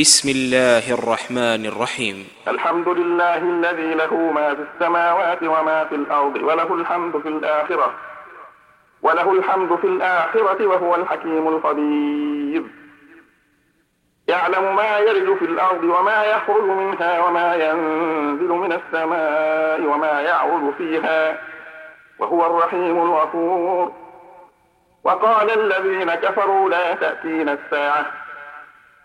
بسم الله الرحمن الرحيم. الحمد لله الذي له ما في السماوات وما في الأرض وله الحمد في الآخرة وله الحمد في الآخرة وهو الحكيم الخبير. يعلم ما يرج في الأرض وما يخرج منها وما ينزل من السماء وما يعرج فيها وهو الرحيم الغفور. وقال الذين كفروا لا تأتينا الساعة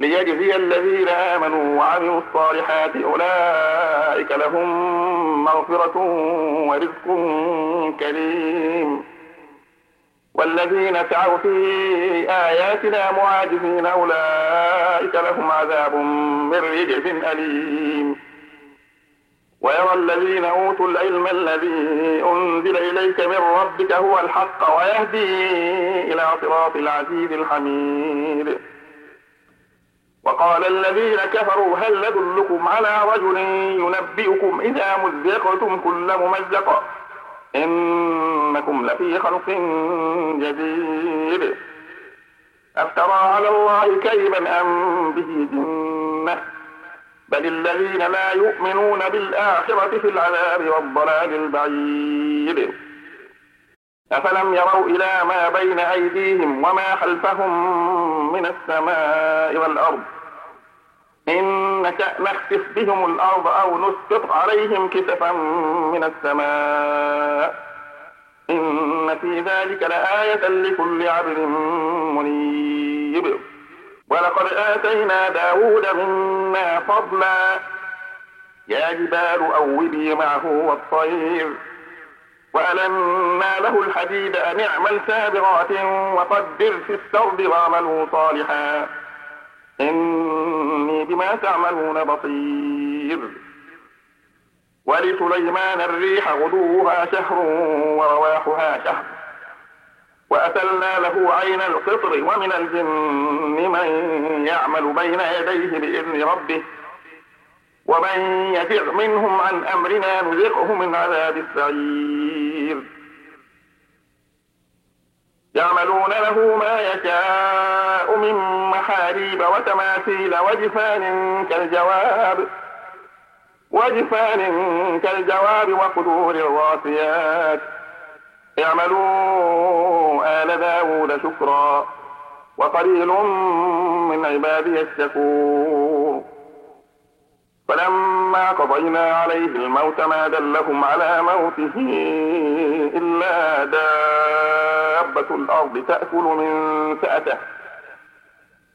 ليجزي الذين آمنوا وعملوا الصالحات أولئك لهم مغفرة ورزق كريم. والذين سعوا في آياتنا معاجزين أولئك لهم عذاب من رجس أليم. ويرى الذين أوتوا العلم الذي أنزل إليك من ربك هو الحق ويهدي إلى صراط العزيز الحميد. وقال الذين كفروا هل ندلكم على رجل ينبئكم إذا مزقتم كل ممزق؟ إنكم لفي خلق جديد. أفترى على الله كذبا أم به جنة؟ بل الذين لا يؤمنون بالآخرة في العذاب والضلال البعيد. أفلم يروا إلى ما بين أيديهم وما خلفهم من السماء والأرض؟ إن نشأ نخسف بهم الأرض أو نسقط عليهم كسفا من السماء. إن في ذلك لآية لكل عبد منيب. ولقد آتينا داود منا فضلا. يا جبال أوبي معه والطير. وألنا له الحديد أن اعمل سابغات وقدر في السرد واعملوا صالحا. إني بما تعملون بصير. ولسليمان الريح غدوها شهر ورواحها شهر. وأتلنا له عين القطر ومن الجن من يعمل بين يديه بإذن ربه. ومن يزغ منهم عن أمرنا نزغه من عذاب السعير. يعملون له ما يشاء من محاريب وتماثيل وجفان كالجواب وجفان كالجواب وقدور الراسيات. اعملوا آل داود شكرا وقليل من عبادي الشكور فلما قضينا عليه الموت ما دلهم على موته إلا دابة الأرض تأكل من سأته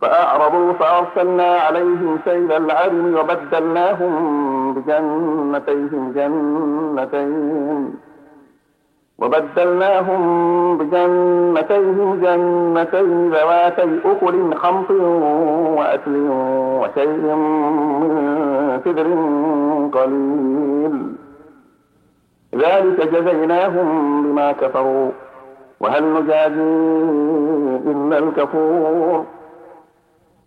فأعرضوا فأرسلنا عليهم سيل العرم وبدلناهم بجنتيهم جنتين. وبدلناهم بجنتيهم جنتين ذواتي أكل خمط وأكل وشيء من سدر قليل. ذلك جزيناهم بما كفروا. وهل نجازي إلا الكفور؟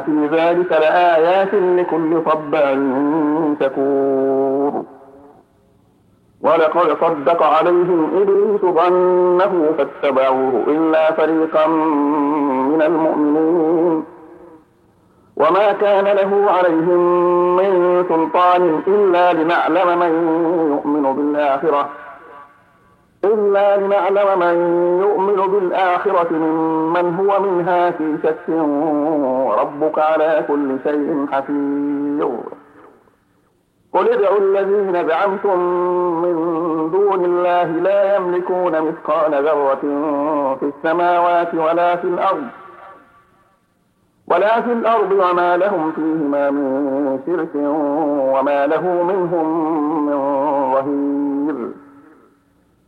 في ذلك لآيات لكل صبار شكور. ولقد صدق عليهم إبليس ظنه فاتبعوه إلا فريقا من المؤمنين. وما كان له عليهم من سلطان إلا لنعلم من يؤمن بالآخرة. إلا لنعلم من يؤمن بالآخرة ممن هو منها في شك وربك على كل شيء حفيظ. قل ادعوا الذين زعمتم من دون الله لا يملكون مثقال ذرة في السماوات ولا في الأرض ولا في الأرض وما لهم فيهما من شرك وما له منهم من ظهير.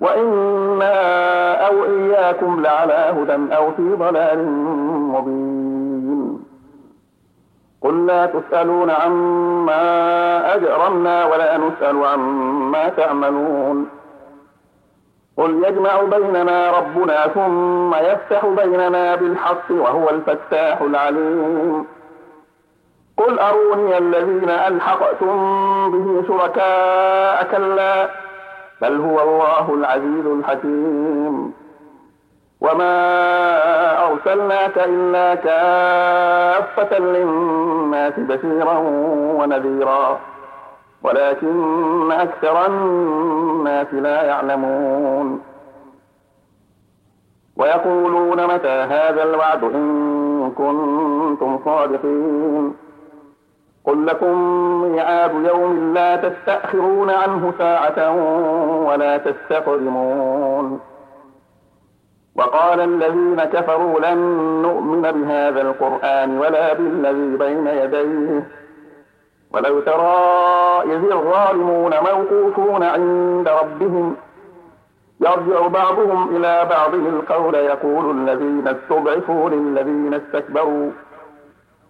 وإنا أو إياكم لعلى هدى أو في ضلال مبين. قل لا تسألون عما أجرمنا ولا نسأل عما تعملون. قل يجمع بيننا ربنا ثم يفتح بيننا بالحق وهو الفتاح العليم. قل أروني الذين ألحقتم به شركاء كلا بل هو الله العزيز الحكيم. وما أرسلناك إلا كافة للناس بشيرا ونذيرا ولكن أكثر الناس لا يعلمون. ويقولون متى هذا الوعد إن كنتم صادقين. قل لكم ميعاد يوم لا تستأخرون عنه ساعة ولا تستقدمون. وقال الذين كفروا لن نؤمن بهذا القرآن ولا بالذي بين يديه. ولو ترى إذ الظالمون موقوفون عند ربهم يرجع بعضهم إلى بعض القول يقول الذين استضعفوا للذين استكبروا.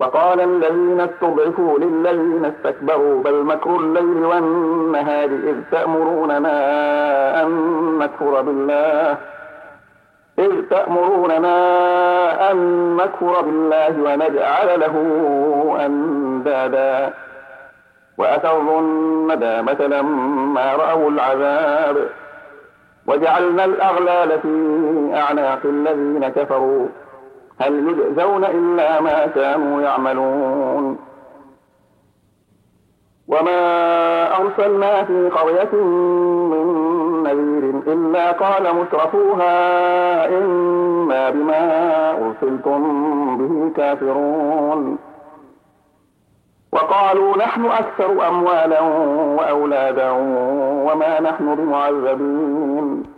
وقال الذين استضعفوا للذين استكبروا بل مكر الليل والنهار إذ تأمروننا أن نكفر بالله إذ تأمروننا أن نكفر بالله ونجعل له أندادا. وأسروا الندامة لما رأوا العذاب وجعلنا الأغلال في أعناق الذين كفروا. هل يجزون إلا ما كانوا يعملون؟ وما أرسلنا في قرية من نذير إلا قال مترفوها إنا بما أرسلتم به كافرون. وقالوا نحن أكثر أموالا وأولادا وما نحن بمعذبين.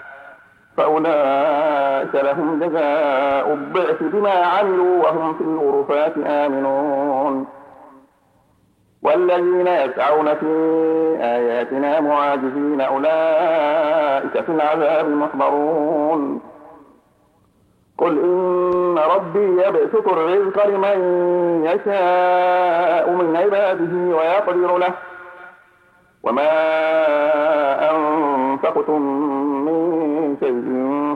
فأولئك لهم جزاء الضعف بما عملوا وهم في الغرفات آمنون. والذين يسعون في آياتنا معاجزين أولئك في العذاب محضرون قل إن ربي يبسط الرزق لمن يشاء من عباده ويقدر له. وما أنفقتم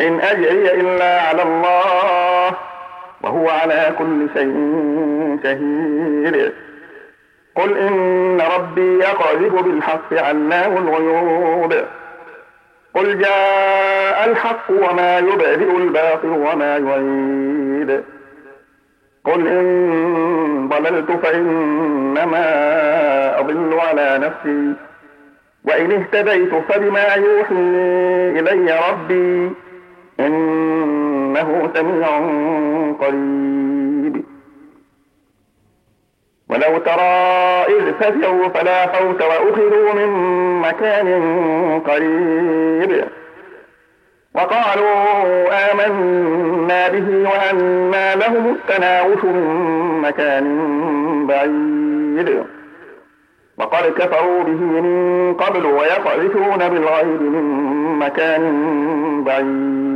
إن أجري إلا على الله وهو على كل شيء شهيد. قل إن ربي يقذف بالحق علام الغيوب. قل جاء الحق وما يبدئ الباطل وما يعيد. قل إن ضللت فإنما أضل على نفسي. وإن اهتديت فبما يوحي إلي ربي. إنه سميع قريب. ولو ترى إذ فزعوا فلا فوت وأخذوا من مكان قريب. وقالوا آمنا به وأنا لهم التناوش من مكان بعيد. وقد كفروا به من قبل ويقذفون بالغيب من مكان بعيد.